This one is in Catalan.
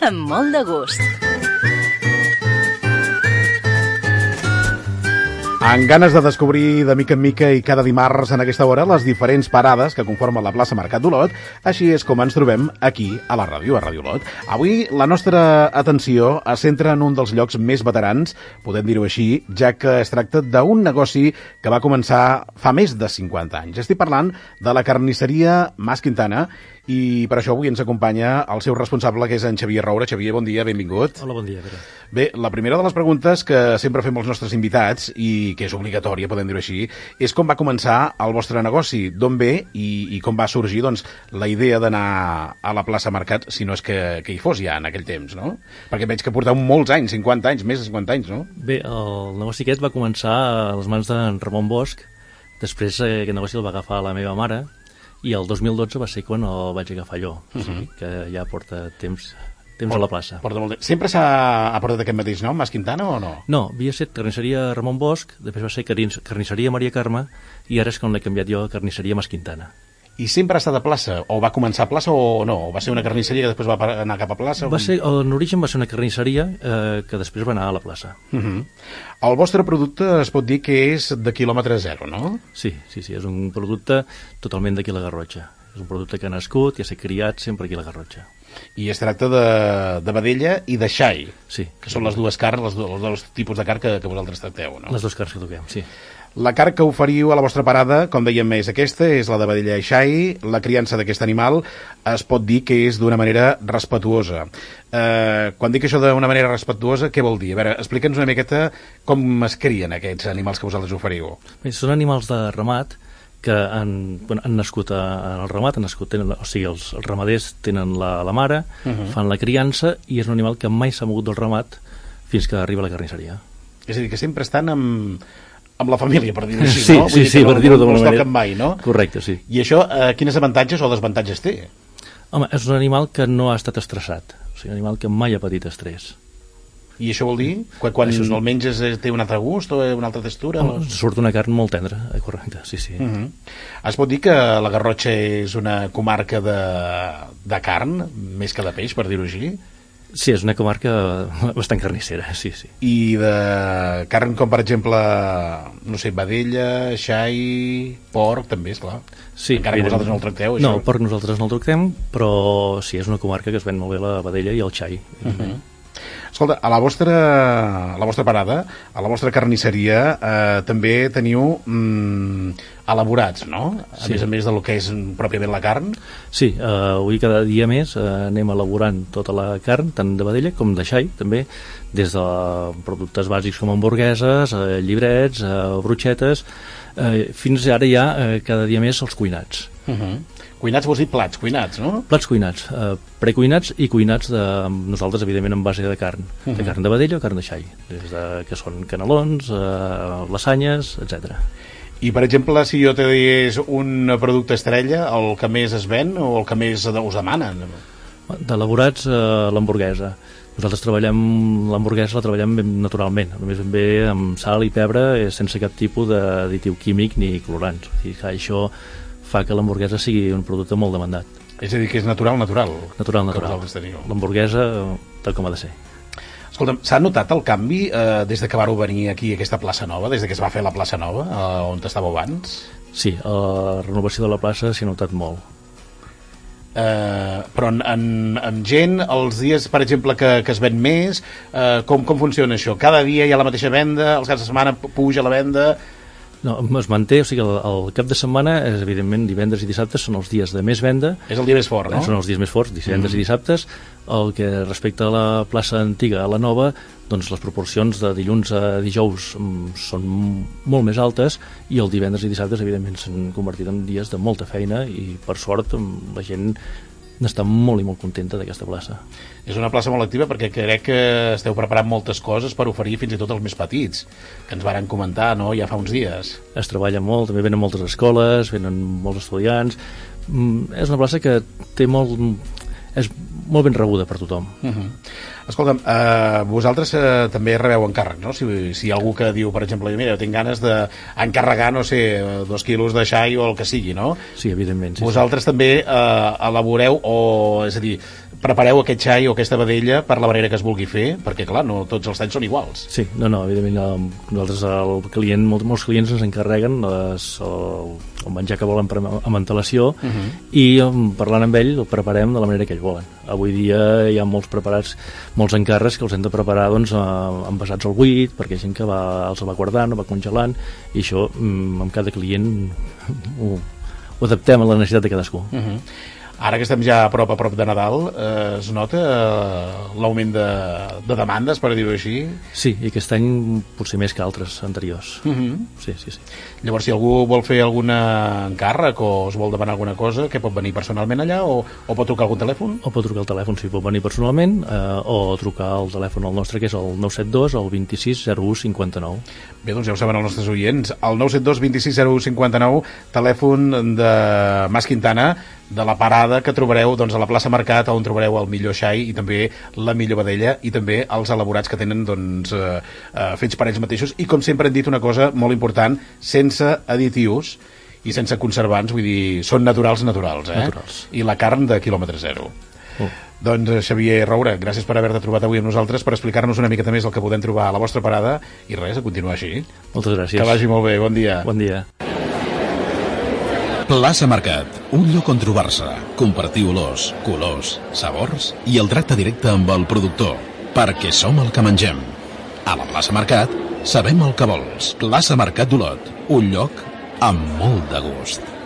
amb molt de gust. Amb ganes de descobrir de mica en mica i cada dimarts en aquesta hora les diferents parades que conformen la plaça Mercat d'Olot, així és com ens trobem aquí a la ràdio, a Ràdio Olot. Avui la nostra atenció es centra en un dels llocs més veterans, podem dir-ho així, ja que es tracta d'un negoci que va començar fa més de 50 anys. Estic parlant de la carnisseria Mas Quintana i per això avui ens acompanya el seu responsable, que és en Xavier Roura. Xavier, bon dia, benvingut. Hola, bon dia, Pere. Bé, la primera de les preguntes que sempre fem als nostres invitats, i que és obligatòria, podem dir-ho així, és com va començar el vostre negoci, d'on ve i, i com va sorgir doncs, la idea d'anar a la plaça Mercat, si no és que, que hi fos ja en aquell temps, no? Perquè veig que porteu molts anys, 50 anys, més de 50 anys, no? Bé, el negoci aquest va començar a les mans d'en Ramon Bosch, després eh, aquest negoci el va agafar la meva mare, i el 2012 va ser quan el vaig agafar jo, uh -huh. o sigui que ja porta temps temps a la plaça. Porta molt de... Sempre s'ha portat aquest mateix nom, Mas Quintana, o no? No, havia estat carnisseria Ramon Bosch, després va ser carnisseria Maria Carme, i ara és quan l'he canviat jo a carnisseria Mas Quintana. I sempre ha estat a plaça? O va començar a plaça o no? O va ser una carnisseria que després va anar cap a plaça? Va ser, en origen va ser una carnisseria eh, que després va anar a la plaça. Uh -huh. El vostre producte es pot dir que és de quilòmetre zero, no? Sí, sí, sí, és un producte totalment d'aquí a la Garrotxa. És un producte que ha nascut i ha estat criat sempre aquí a la Garrotxa. I es tracta de, de vedella i de xai, sí. que són les dues carns, les, els dos tipus de carn que, que vosaltres tracteu, no? Les dues carns que toquem, sí. La carn que oferiu a la vostra parada, com dèiem més, aquesta és la de vedella i xai. La criança d'aquest animal es pot dir que és d'una manera respetuosa. Eh, quan dic això d'una manera respetuosa, què vol dir? A veure, explica'ns una miqueta com es crien aquests animals que vosaltres oferiu. Bé, són animals de ramat que han, bueno, han nascut a, en el ramat, han nascut, tenen, o sigui, els, els ramaders tenen la, la mare, uh -huh. fan la criança i és un animal que mai s'ha mogut del ramat fins que arriba a la carnisseria. És a dir, que sempre estan amb, amb la família, per dir-ho així, sí, no? Vull sí, dir sí, no, per dir-ho no, d'alguna no manera. mai, no? Correcte, sí. I això, eh, quines avantatges o desavantatges té? Home, és un animal que no ha estat estressat, o sigui, un animal que mai ha patit estrès. I això vol dir? Quan, quan Això és el menges eh, té un altre gust o una altra textura? Home, surt una carn molt tendra, eh, correcte, sí, sí. Uh -huh. Es pot dir que la Garrotxa és una comarca de, de carn, més que de peix, per dir-ho així? Sí, és una comarca bastant carnissera, sí, sí. I de carn com, per exemple, no sé, vedella, xai, porc, també, és clar. sí Encara que vosaltres no el tracteu, això. No, porc nosaltres no el tractem, però sí, és una comarca que es ven molt bé la vedella i el xai. Uh Mhm. -huh. Escolta, a la vostra, a la vostra parada, a la vostra carnisseria, eh, també teniu mm, elaborats, no? A Sí. més a més del que és pròpiament la carn. Sí, eh, avui cada dia més eh, anem elaborant tota la carn, tant de vedella com de xai, també, des de productes bàsics com hamburgueses, eh, llibrets, eh, brutxetes, eh, fins ara ja eh, cada dia més els cuinats. Uh -huh. Cuinats vols dir plats, cuinats, no? Plats cuinats, eh, precuinats i cuinats de, nosaltres, evidentment, en base de carn. Uh -huh. De carn de vedella o carn de xai, des de, que són canelons, eh, lasanyes, etc. I, per exemple, si jo te digués un producte estrella, el que més es ven o el que més us demanen? D'elaborats, eh, l'hamburguesa. Nosaltres treballem, l'hamburguesa la treballem ben naturalment, només ben bé amb sal i pebre, eh, sense cap tipus d'additiu químic ni colorants. O sigui això fa que l'hamburguesa sigui un producte molt demandat. És a dir, que és natural, natural. Natural, natural. L'hamburguesa, tal com ha de ser. Escolta'm, s'ha notat el canvi eh, des de que vareu venir aquí a aquesta plaça nova, des de que es va fer la plaça nova, eh, on estàveu abans? Sí, la renovació de la plaça s'hi ha notat molt. Eh, però en, en, en gent, els dies, per exemple, que, que es ven més, eh, com, com funciona això? Cada dia hi ha la mateixa venda, els caps de setmana pu- puja la venda... No, es manté, o sigui, el, el cap de setmana, és, evidentment, divendres i dissabtes són els dies de més venda, És el dia més fort, no? Són els dies més forts, divendres mm. i dissabtes. El que respecta a la plaça antiga a la nova, doncs les proporcions de dilluns a dijous mm, són molt més altes i el divendres i dissabtes, evidentment, s'han convertit en dies de molta feina i, per sort, mm, la gent n'està molt i molt contenta d'aquesta plaça. És una plaça molt activa perquè crec que esteu preparant moltes coses per oferir fins i tot als més petits, que ens varen comentar no? ja fa uns dies. Es treballa molt, també venen moltes escoles, venen molts estudiants... Mm, És una plaça que té molt... és molt ben rebuda per tothom. Uh -huh. Escolta'm, eh, vosaltres eh, també rebeu encàrrec, no? Si, si hi ha algú que diu, per exemple, mira, tinc ganes d'encarregar, no sé, dos quilos de xai o el que sigui, no? Sí, evidentment. Sí, Vosaltres també eh, elaboreu, o, és a dir, prepareu aquest xai o aquesta vedella per la manera que es vulgui fer, perquè clar, no tots els talls són iguals. Sí, no, no, evidentment nosaltres el client, molts, molts clients ens encarreguen les, el, el menjar que volen amb antelació uh -huh. i parlant amb ell el preparem de la manera que ells volen. Avui dia hi ha molts preparats, molts encàrrecs que els hem de preparar doncs, envasats al buit, perquè hi ha gent que va, els va guardant, va congelant, i això mm, amb cada client ho, ho adaptem a la necessitat de cadascú. Uh -huh. Ara que estem ja a prop a prop de Nadal, eh, es nota eh, l'augment de, de demandes, per dir-ho així? Sí, i aquest any potser més que altres anteriors. Uh mhm. -huh. Sí, sí, sí. Llavors, si algú vol fer algun encàrrec o es vol demanar alguna cosa, que pot venir personalment allà o, o pot trucar algun telèfon? O pot trucar al telèfon, si pot venir personalment, eh, o trucar al telèfon al nostre, que és el 972 el 26 01 59. Bé, doncs ja ho saben els nostres oients. El 972 26 01 59, telèfon de Mas Quintana, de la parada que trobareu doncs, a la plaça Mercat on trobareu el millor xai i també la millor vedella i també els elaborats que tenen doncs, eh, eh, fets per ells mateixos i com sempre hem dit una cosa molt important sense additius i sense conservants, vull dir, són naturals naturals, eh? Naturals. I la carn de quilòmetre zero. Oh. Doncs eh, Xavier Roura, gràcies per haver-te trobat avui amb nosaltres, per explicar-nos una miqueta més el que podem trobar a la vostra parada i res, a continuar així. Moltes gràcies. Que vagi molt bé, bon dia. Bon dia. Plaça Mercat, un lloc on trobar-se, compartir olors, colors, sabors i el tracte directe amb el productor, perquè som el que mengem. A la plaça Mercat sabem el que vols. Plaça Mercat d'Olot, un lloc amb molt de gust.